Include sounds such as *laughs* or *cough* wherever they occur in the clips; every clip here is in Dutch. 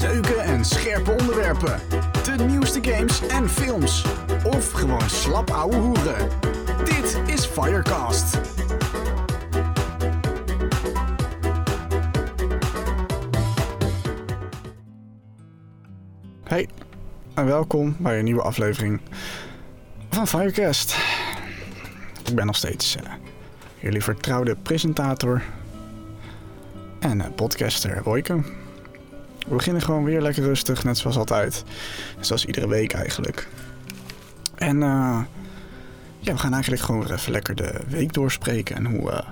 Leuke en scherpe onderwerpen. De nieuwste games en films. Of gewoon slap ouwe hoeren. Dit is Firecast. Hey, en welkom bij een nieuwe aflevering van Firecast. Ik ben nog steeds eh, jullie vertrouwde presentator en eh, podcaster Royke. We beginnen gewoon weer lekker rustig, net zoals altijd. Zoals iedere week eigenlijk. En eh, ja, we gaan eigenlijk gewoon weer even lekker de week doorspreken. En hoe, eh,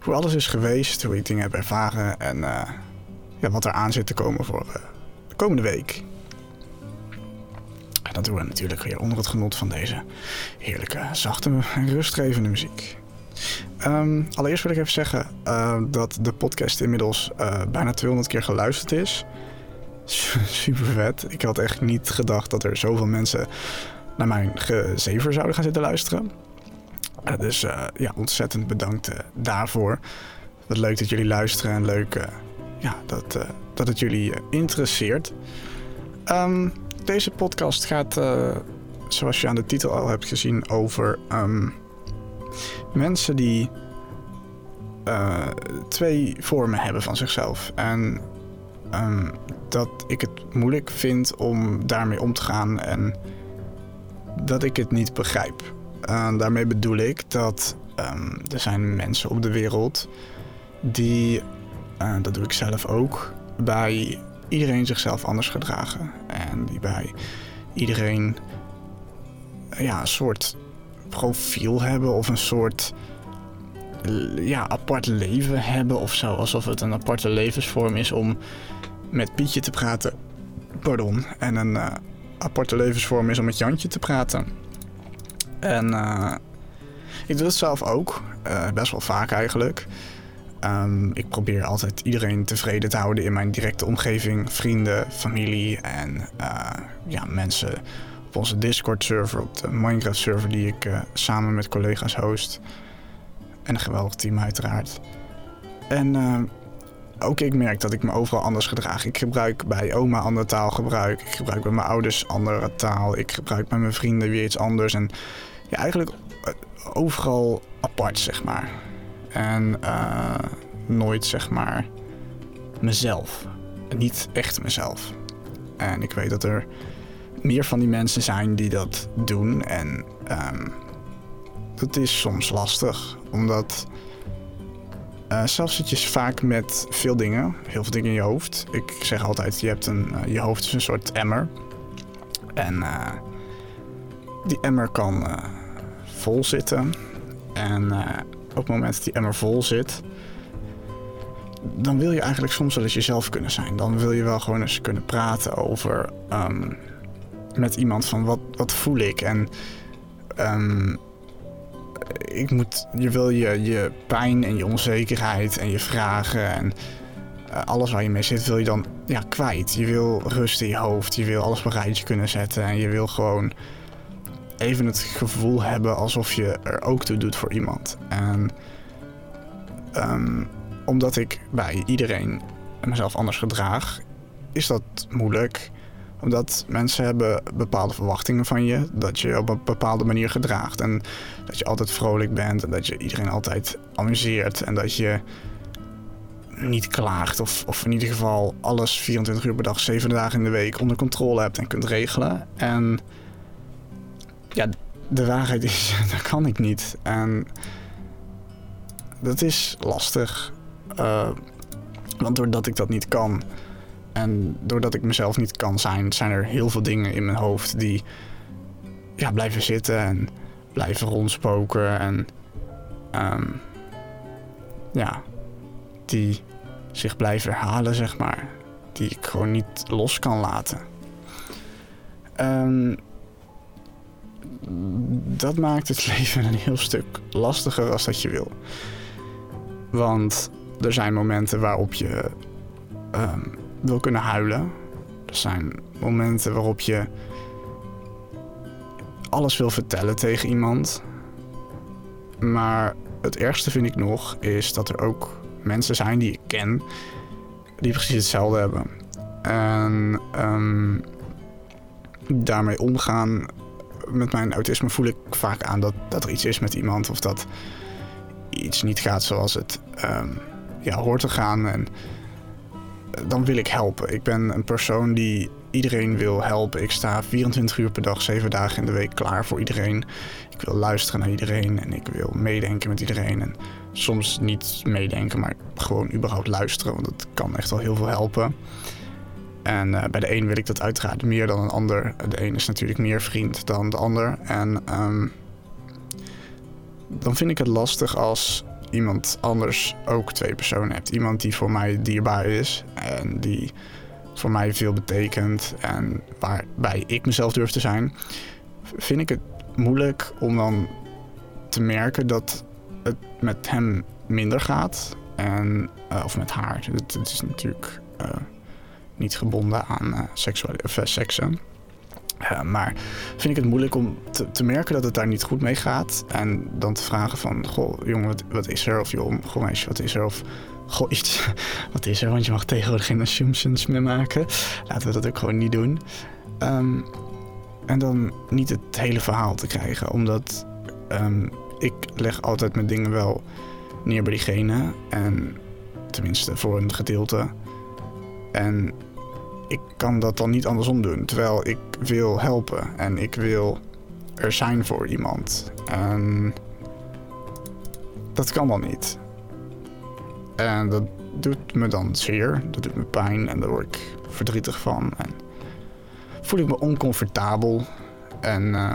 hoe alles is geweest, hoe ik dingen heb ervaren. En eh, ja, wat er aan zit te komen voor de komende week. En dat doen we natuurlijk weer onder het genot van deze heerlijke, zachte en rustgevende muziek. Ehm, allereerst wil ik even zeggen eh, dat de podcast inmiddels eh, bijna 200 keer geluisterd is. Super vet. Ik had echt niet gedacht dat er zoveel mensen naar mijn gezever zouden gaan zitten luisteren. Eh, dus eh, ja, ontzettend bedankt daarvoor. Wat leuk dat jullie luisteren en leuk ja, dat, dat het jullie interesseert. Ehm, deze podcast gaat, zoals je aan de titel al hebt gezien, over ehm, mensen die eh, twee vormen hebben van zichzelf. En ehm, dat ik het moeilijk vind om daarmee om te gaan en dat ik het niet begrijp. Eh, daarmee bedoel ik dat ehm, er zijn mensen op de wereld die, eh, dat doe ik zelf ook, bij iedereen zichzelf anders gedragen. En die bij iedereen ja, een soort profiel hebben of een soort ja, apart leven hebben of zo. Alsof het een aparte levensvorm is om met Pietje te praten. Pardon. En een eh, aparte levensvorm is om met Jantje te praten. En eh, ik doe het zelf ook. eh, best wel vaak eigenlijk. Ehm, ik probeer altijd iedereen tevreden te houden in mijn directe omgeving. Vrienden, familie en ja, mensen op onze Discord-server, op de Minecraft-server die ik eh, samen met collega's host. En een geweldig team uiteraard. En eh, ook ik merk dat ik me overal anders gedraag. Ik gebruik bij oma andere taalgebruik. Ik gebruik bij mijn ouders andere taal. Ik gebruik bij mijn vrienden weer iets anders. En ja, eigenlijk eh, overal apart, zeg maar. En nooit, zeg maar, mezelf. Niet echt mezelf. En ik weet dat er meer van die mensen zijn die dat doen. En ehm, dat is soms lastig, omdat eh, zelf zit je vaak met veel dingen, heel veel dingen in je hoofd. Ik zeg altijd, je hebt een, eh, je hoofd is een soort emmer. En eh, die emmer kan vol zitten. En op het moment dat die emmer vol zit, dan wil je eigenlijk soms wel eens jezelf kunnen zijn. Dan wil je wel gewoon eens kunnen praten over ehm, met iemand van wat, wat voel ik. En ehm, ik moet, je wil je, je pijn en je onzekerheid en je vragen en eh, alles waar je mee zit, wil je dan ja, kwijt. Je wil rust in je hoofd, je wil alles op een rijtje kunnen zetten en je wil gewoon even het gevoel hebben alsof je er ook toe doet voor iemand. En ehm, omdat ik bij iedereen mezelf anders gedraag, is dat moeilijk. Omdat mensen hebben bepaalde verwachtingen van je. Dat je op een bepaalde manier gedraagt. En dat je altijd vrolijk bent. En dat je iedereen altijd amuseert. En dat je niet klaagt. Of, of in ieder geval alles 24 uur per dag, 7 dagen in de week onder controle hebt en kunt regelen. En ja, de waarheid is, *laughs* dat kan ik niet. En dat is lastig. Eh, want doordat ik dat niet kan en doordat ik mezelf niet kan zijn, zijn er heel veel dingen in mijn hoofd die ja, blijven zitten en blijven rondspoken. En ehm, ja, die zich blijven herhalen, zeg maar. Die ik gewoon niet los kan laten. Ehm, dat maakt het *laughs* leven een heel stuk lastiger als dat je wil. Want er zijn momenten waarop je ehm, wil kunnen huilen. Er zijn momenten waarop je alles wil vertellen tegen iemand. Maar het ergste vind ik nog is dat er ook mensen zijn die ik ken die precies hetzelfde hebben. En um, daarmee omgaan met mijn autisme voel ik vaak aan dat, dat er iets is met iemand of dat iets niet gaat zoals het um, ja, hoort te gaan. En dan wil ik helpen. Ik ben een persoon die iedereen wil helpen. Ik sta 24 uur per dag, 7 dagen in de week klaar voor iedereen. Ik wil luisteren naar iedereen en ik wil meedenken met iedereen. En soms niet meedenken, maar gewoon überhaupt luisteren, want dat kan echt wel heel veel helpen. En uh, bij de een wil ik dat uiteraard meer dan een ander. De een is natuurlijk meer vriend dan de ander. En um, dan vind ik het lastig als iemand anders ook twee personen hebt. Iemand die voor mij dierbaar is en die voor mij veel betekent en waarbij ik mezelf durf te zijn, vind ik het moeilijk om dan te merken dat het met hem minder gaat. En, uh, of met haar. Het, is natuurlijk uh, niet gebonden aan uh, seksuele, of, seksen. Maar vind ik het moeilijk om te, merken dat het daar niet goed mee gaat. En dan te vragen van, goh, jongen, wat, wat is er? Of joh, goh, meisje, wat is er? Of goh, iets, *laughs* wat is er? Want je mag tegenwoordig geen assumptions meer maken. Laten we dat ook gewoon niet doen. Um, en dan niet het hele verhaal te krijgen. Omdat um, ik leg altijd mijn dingen wel neer bij diegene. En tenminste voor een gedeelte. En ik kan dat dan niet andersom doen. Terwijl ik wil helpen en ik wil er zijn voor iemand. En dat kan dan niet. En dat doet me dan zeer. Dat doet me pijn en daar word ik verdrietig van. En voel ik me oncomfortabel. En uh,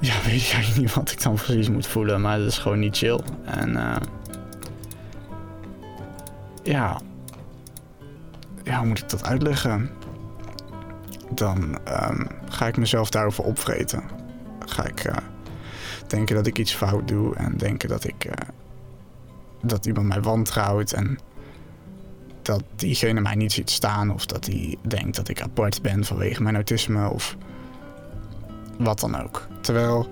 ja, *laughs* weet ik eigenlijk niet wat ik dan precies moet voelen. Maar dat is gewoon niet chill. En uh, ja. Ja, hoe moet ik dat uitleggen? Dan um, ga ik mezelf daarover opvreten. Ga ik uh, denken dat ik iets fout doe. En denken dat ik dat iemand mij wantrouwt en dat diegene mij niet ziet staan of dat hij denkt dat ik apart ben vanwege mijn autisme of wat dan ook. Terwijl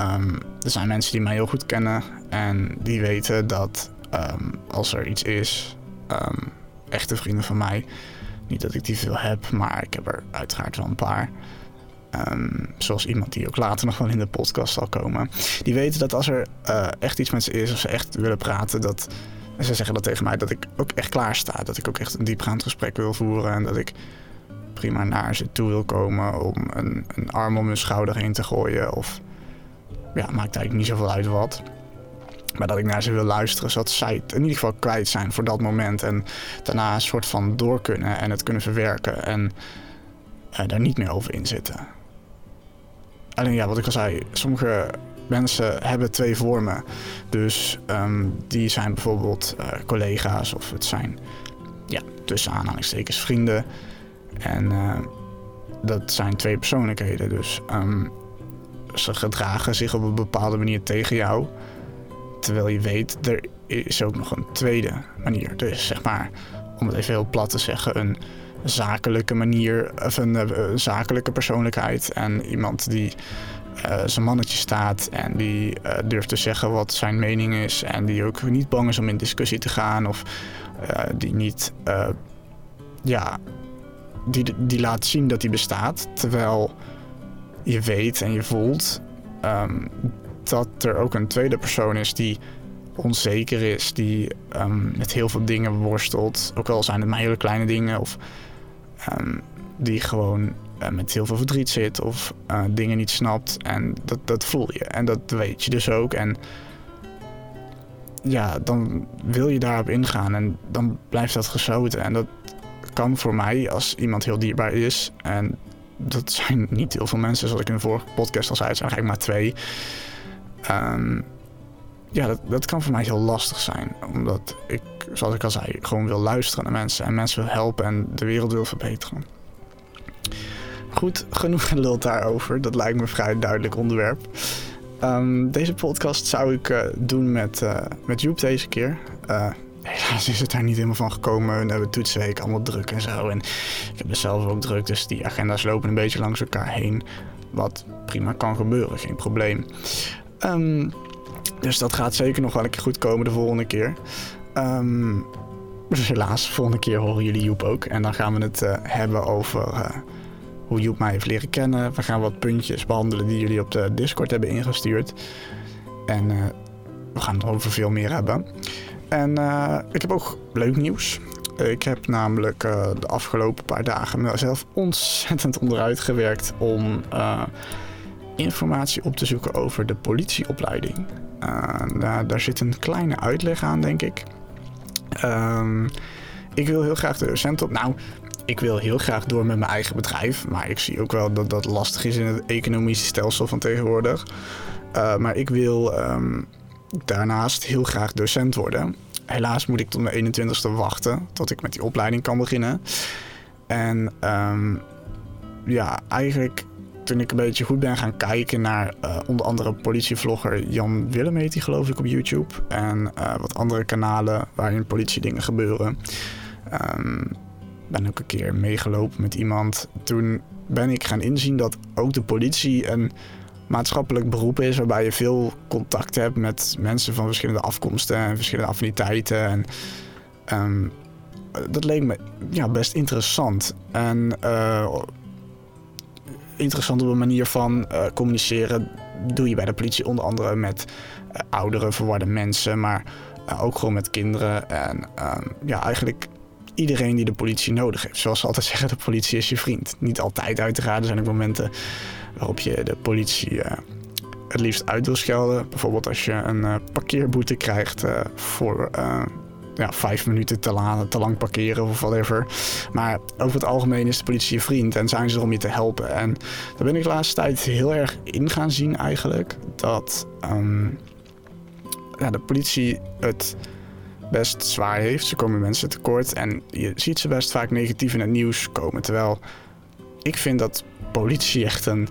um, er zijn mensen die mij heel goed kennen en die weten dat um, als er iets is, echte vrienden van mij, niet dat ik die veel heb, maar ik heb er uiteraard wel een paar. Um, zoals iemand die ook later nog wel in de podcast zal komen. Die weten dat als er uh, echt iets met ze is, of ze echt willen praten, dat. En ze zeggen dat tegen mij, dat ik ook echt klaar sta. Dat ik ook echt een diepgaand gesprek wil voeren. En dat ik prima naar ze toe wil komen om een, een arm om hun schouder heen te gooien. Of ja, maakt eigenlijk niet zoveel uit wat. Maar dat ik naar ze wil luisteren, zodat zij het in ieder geval kwijt zijn voor dat moment. En daarna een soort van door kunnen en het kunnen verwerken. En uh, daar niet meer over in zitten. Alleen ja, wat ik al zei, sommige mensen hebben twee vormen. Dus um, die zijn bijvoorbeeld uh, collega's of het zijn, ja, tussen aanhalingstekens vrienden. En uh, dat zijn twee persoonlijkheden. Dus um, ze gedragen zich op een bepaalde manier tegen jou. Terwijl je weet, er is ook nog een tweede manier. Dus zeg maar, om het even heel plat te zeggen, een zakelijke manier, of een uh, zakelijke persoonlijkheid. En iemand die uh, zijn mannetje staat en die uh, durft te zeggen wat zijn mening is. En die ook niet bang is om in discussie te gaan. Of die niet, ja, die, die laat zien dat hij bestaat. Terwijl je weet en je voelt um, dat er ook een tweede persoon is die onzeker is, die um, met heel veel dingen worstelt. Ook al zijn het maar hele kleine dingen of um, die gewoon uh, met heel veel verdriet zit of uh, dingen niet snapt. En dat, dat voel je en dat weet je dus ook. En ja, dan wil je daarop ingaan en dan blijft dat gesloten. En dat kan voor mij als iemand heel dierbaar is. En dat zijn niet heel veel mensen, zoals ik in de vorige podcast al zei, het zijn eigenlijk maar twee. Um, ja, dat, dat kan voor mij heel lastig zijn. Omdat ik, zoals ik al zei, gewoon wil luisteren naar mensen. En mensen wil helpen en de wereld wil verbeteren. Goed, genoeg *laughs* geluld daarover. Dat lijkt me een vrij duidelijk onderwerp. Um, deze podcast zou ik uh, doen met, uh, met Joep deze keer. Uh, helaas is het daar niet helemaal van gekomen. We hebben toetsenweek allemaal druk en zo. En ik heb er zelf ook druk, dus die agenda's lopen een beetje langs elkaar heen. Wat prima kan gebeuren, geen probleem. Um, dus dat gaat zeker nog wel een keer goed komen de volgende keer. Um, dus helaas, volgende keer horen jullie Joep ook. En dan gaan we het uh, hebben over uh, hoe Joep mij heeft leren kennen. We gaan wat puntjes behandelen die jullie op de Discord hebben ingestuurd. En uh, we gaan het over veel meer hebben. En ik heb ook leuk nieuws. Ik heb namelijk de afgelopen paar dagen mezelf ontzettend onderuit gewerkt om informatie op te zoeken over de politieopleiding. Daar, daar zit een kleine uitleg aan, denk ik. Um, ik wil heel graag de docent op. Nou, ik wil heel graag door met mijn eigen bedrijf. Maar ik zie ook wel dat dat lastig is in het economische stelsel van tegenwoordig. Uh, maar ik wil um, daarnaast heel graag docent worden. Helaas moet ik tot mijn 21ste wachten tot ik met die opleiding kan beginnen. En um, ja, eigenlijk toen ik een beetje goed ben gaan kijken naar uh, onder andere politievlogger Jan Willem heet die geloof ik op YouTube. En uh, wat andere kanalen waarin politiedingen gebeuren. Um, ben ook een keer meegelopen met iemand. Toen ben ik gaan inzien dat ook de politie een maatschappelijk beroep is waarbij je veel contact hebt met mensen van verschillende afkomsten en verschillende affiniteiten. En um, dat leek me ja, best interessant. En uh, interessant op een manier van uh, communiceren doe je bij de politie onder andere met uh, oudere, verwarde mensen, maar uh, ook gewoon met kinderen. En ehm, ja, eigenlijk iedereen die de politie nodig heeft. Zoals ze altijd *laughs* zeggen, de politie is je vriend. Niet altijd uiteraard. Er zijn ook momenten waarop je de politie het liefst uit wil schelden. Bijvoorbeeld als je een parkeerboete krijgt voor ja, vijf minuten te, te lang parkeren of whatever. Maar over het algemeen is de politie je vriend en zijn ze er om je te helpen. En daar ben ik de laatste tijd heel erg in gaan zien eigenlijk. Dat um, ja, de politie het best zwaar heeft. Ze komen mensen tekort en je ziet ze best vaak negatief in het nieuws komen. Terwijl ik vind dat politie echt een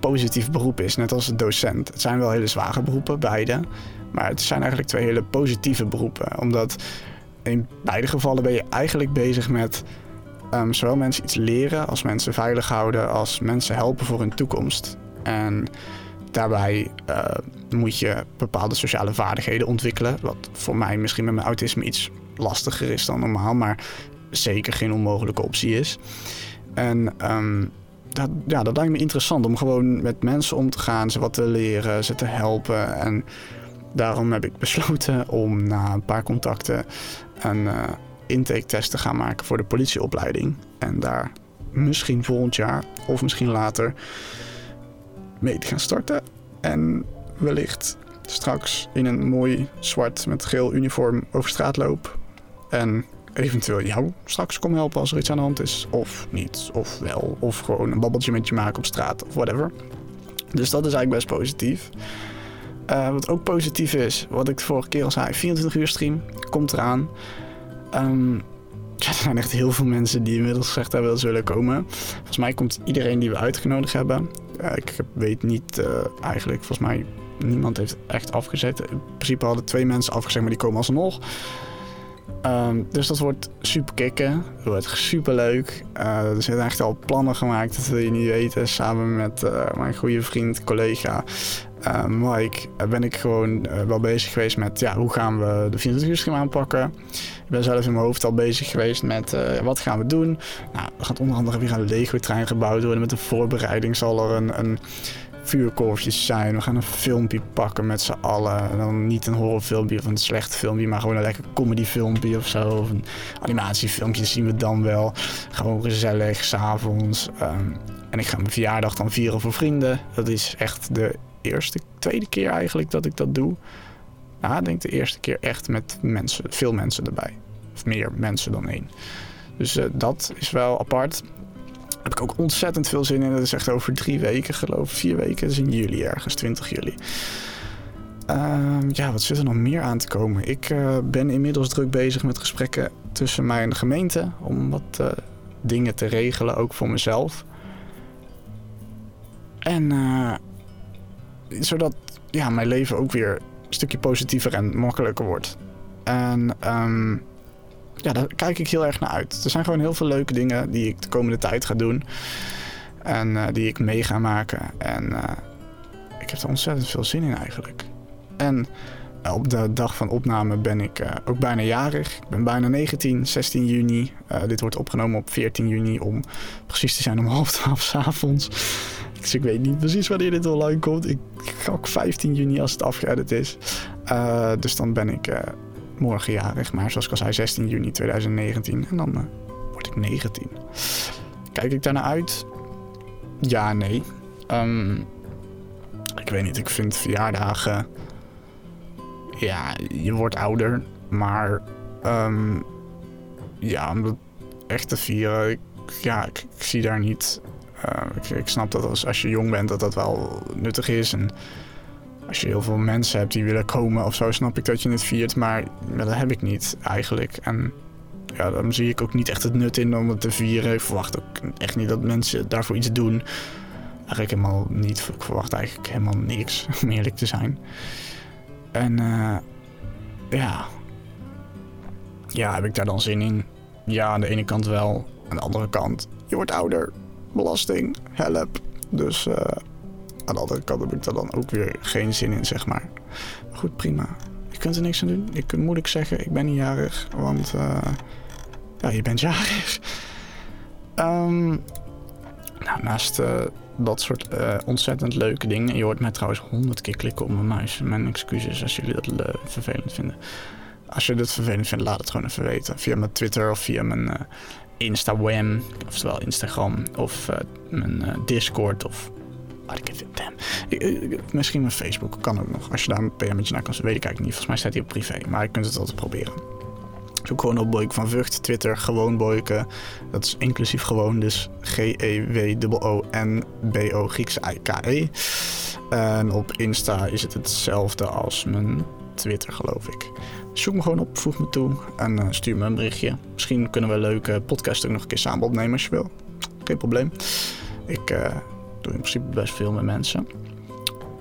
positief beroep is, net als docent. Het zijn wel hele zware beroepen, beide. Maar het zijn eigenlijk twee hele positieve beroepen. Omdat in beide gevallen ben je eigenlijk bezig met um, zowel mensen iets leren, als mensen veilig houden, als mensen helpen voor hun toekomst. En daarbij uh, moet je bepaalde sociale vaardigheden ontwikkelen. Wat voor mij misschien met mijn autisme iets lastiger is dan normaal, maar zeker geen onmogelijke optie is. En um, dat, ja, dat lijkt me interessant om gewoon met mensen om te gaan, ze wat te leren, ze te helpen. En daarom heb ik besloten om na een paar contacten een uh, intake-test te gaan maken voor de politieopleiding. En daar misschien volgend jaar of misschien later mee te gaan starten. En wellicht straks in een mooi zwart met geel uniform over straat loop. En eventueel jou straks kom helpen als er iets aan de hand is. Of niet, of wel. Of gewoon een babbeltje met je maken op straat of whatever. Dus dat is eigenlijk best positief. Uh, wat ook positief is, wat ik de vorige keer al zei, 24 uur stream komt eraan. Ja, er zijn echt heel veel mensen die inmiddels gezegd hebben dat ze willen komen. Volgens mij komt iedereen die we uitgenodigd hebben. Uh, ik weet niet uh, eigenlijk, volgens mij niemand heeft echt afgezet. In principe hadden twee mensen afgezegd, maar die komen alsnog. Um, dus dat wordt super kicken. Dat wordt super leuk. Er zijn echt al plannen gemaakt, dat wil je niet weten. Samen met mijn goede vriend, collega uh, Mike ben ik gewoon wel bezig geweest met ja, hoe gaan we de 24 uur aanpakken. Ik ben zelf in mijn hoofd al bezig geweest met wat gaan we doen. Nou, er gaat onder andere weer een Lego-trein gebouwd worden. Met de voorbereiding zal er een, een zijn. We gaan een filmpje pakken met z'n allen. En dan niet een horrorfilmpje of een slecht filmpje, maar gewoon een lekker comedyfilmpje of zo. Of een animatiefilmpje zien we dan wel. Gewoon gezellig, s'avonds. Um, en ik ga mijn verjaardag dan vieren voor vrienden. Dat is echt de eerste, tweede keer eigenlijk dat ik dat doe. Ik denk de eerste keer echt met mensen, veel mensen erbij. Of meer mensen dan één. Dus uh, dat is wel apart heb ik ook ontzettend veel zin in. Dat is echt over drie weken, geloof ik. Vier weken. Is in juli ergens, 20 juli. Uh, ja, wat zit er nog meer aan te komen? Ik uh, ben inmiddels druk bezig met gesprekken tussen mij en de gemeente. Om wat uh, dingen te regelen, ook voor mezelf. En eh, zodat ja, mijn leven ook weer een stukje positiever en makkelijker wordt. En um, ja, daar kijk ik heel erg naar uit. Er zijn gewoon heel veel leuke dingen die ik de komende tijd ga doen. En uh, die ik mee ga maken. En uh, ik heb er ontzettend veel zin in eigenlijk. En op de dag van opname ben ik ook bijna jarig. Ik ben bijna 19, 16 juni. Dit wordt opgenomen op 14 juni om precies te zijn om *laughs* half twaalf s avonds. Dus ik weet niet precies wanneer dit online komt. Ik gok 15 juni als het afgeëdit is. Uh, dus dan ben ik morgen jarig. Maar zoals ik al zei, 16 juni 2019. En dan word ik 19. Kijk ik daarna uit? Ja, nee. Um, ik weet niet, ik vind verjaardagen ja, je wordt ouder, maar um, ja, om dat echt te vieren, ja, ik, zie daar niet. Uh, ik, ik, snap dat als, als je jong bent dat dat wel nuttig is. En als je heel veel mensen hebt die willen komen of zo, snap ik dat je het viert. Maar dat heb ik niet eigenlijk. En ja, dan zie ik ook niet echt het nut in om het te vieren. Ik verwacht ook echt niet dat mensen daarvoor iets doen. Eigenlijk helemaal niet. Ik verwacht eigenlijk helemaal niks, *laughs* om eerlijk te zijn. En uh, ja. Ja, heb ik daar dan zin in? Ja, aan de ene kant wel. Aan de andere kant, je wordt ouder. Belasting, help. Dus uh, aan de andere kant heb ik daar dan ook weer geen zin in, zeg maar. goed, prima. Je kunt er niks aan doen. Ik moet ik zeggen, ik ben niet jarig. Want uh, ja, je bent *laughs* jarig. Um, nou, naast dat soort ontzettend leuke dingen. Je hoort mij trouwens honderd keer klikken op mijn muis. Mijn excuses als jullie dat vervelend vinden. Als je dit vervelend vindt, laat het gewoon even weten. Via mijn Twitter of via mijn Instagram, oftewel Instagram, of mijn Discord of wat ik damn. Misschien mijn Facebook kan ook nog. Als je daar een PM'tje naar kan, weet ik eigenlijk niet. Volgens mij staat hij op privé, maar je kunt het altijd proberen. Zoek gewoon op Boyk van Vught, Twitter, gewoon Boyke. Dat is inclusief gewoon, dus G-E-W-O-N-B-O Griekse I-K-E. En op Insta is het hetzelfde als mijn Twitter, geloof ik. Zoek me gewoon op, voeg me toe en uh, stuur me een berichtje. Misschien kunnen we een leuke podcast ook nog een keer samen opnemen als je wil. Geen probleem. Ik uh, doe in principe best veel met mensen.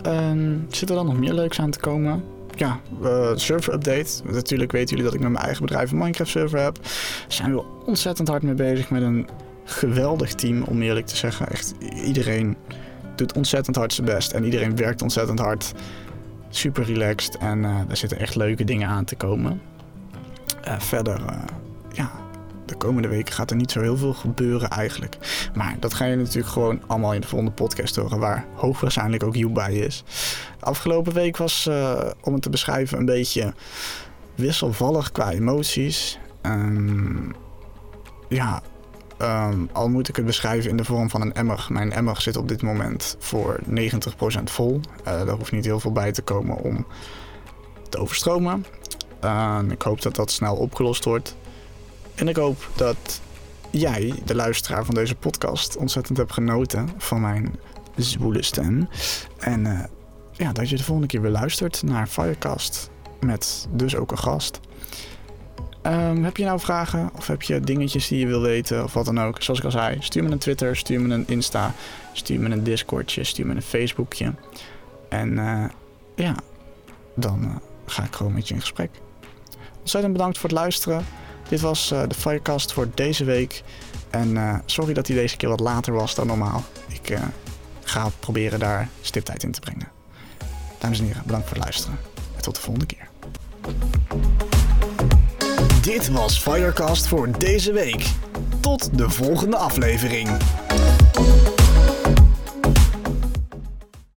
En zit er dan nog meer leuks aan te komen? ja, uh, server update. Natuurlijk weten jullie dat ik met mijn eigen bedrijf een Minecraft server heb. Zijn we ontzettend hard mee bezig met een geweldig team, om eerlijk te zeggen. Echt iedereen doet ontzettend hard zijn best en iedereen werkt ontzettend hard. Super relaxed en uh, er zitten echt leuke dingen aan te komen. Uh, verder, ja, de komende weken gaat er niet zo heel veel gebeuren eigenlijk. Maar dat ga je natuurlijk gewoon allemaal in de volgende podcast horen, waar hoogwaarschijnlijk ook Joep bij is. De afgelopen week was, om het te beschrijven, een beetje wisselvallig qua emoties. Um, ja, um, al moet ik het beschrijven in de vorm van een emmer. Mijn emmer zit op dit moment voor 90% vol. Uh, daar hoeft niet heel veel bij te komen om te overstromen. Uh, ik hoop dat dat snel opgelost wordt. En ik hoop dat jij, de luisteraar van deze podcast, ontzettend hebt genoten van mijn zwoele stem. En uh, ja, dat je de volgende keer weer luistert naar Firecast. Met dus ook een gast. Um, heb je nou vragen of heb je dingetjes die je wil weten of wat dan ook? Zoals ik al zei, stuur me een Twitter, stuur me een Insta, stuur me een Discordje, stuur me een Facebookje. En uh, ja, dan uh, ga ik gewoon met je in gesprek. Ontzettend bedankt voor het luisteren. Dit was uh, de Firecast voor deze week. En sorry dat hij deze keer wat later was dan normaal. Ik ga proberen daar stiptijd in te brengen. Dames en heren, bedankt voor het luisteren. En tot de volgende keer. Dit was Firecast voor deze week. Tot de volgende aflevering.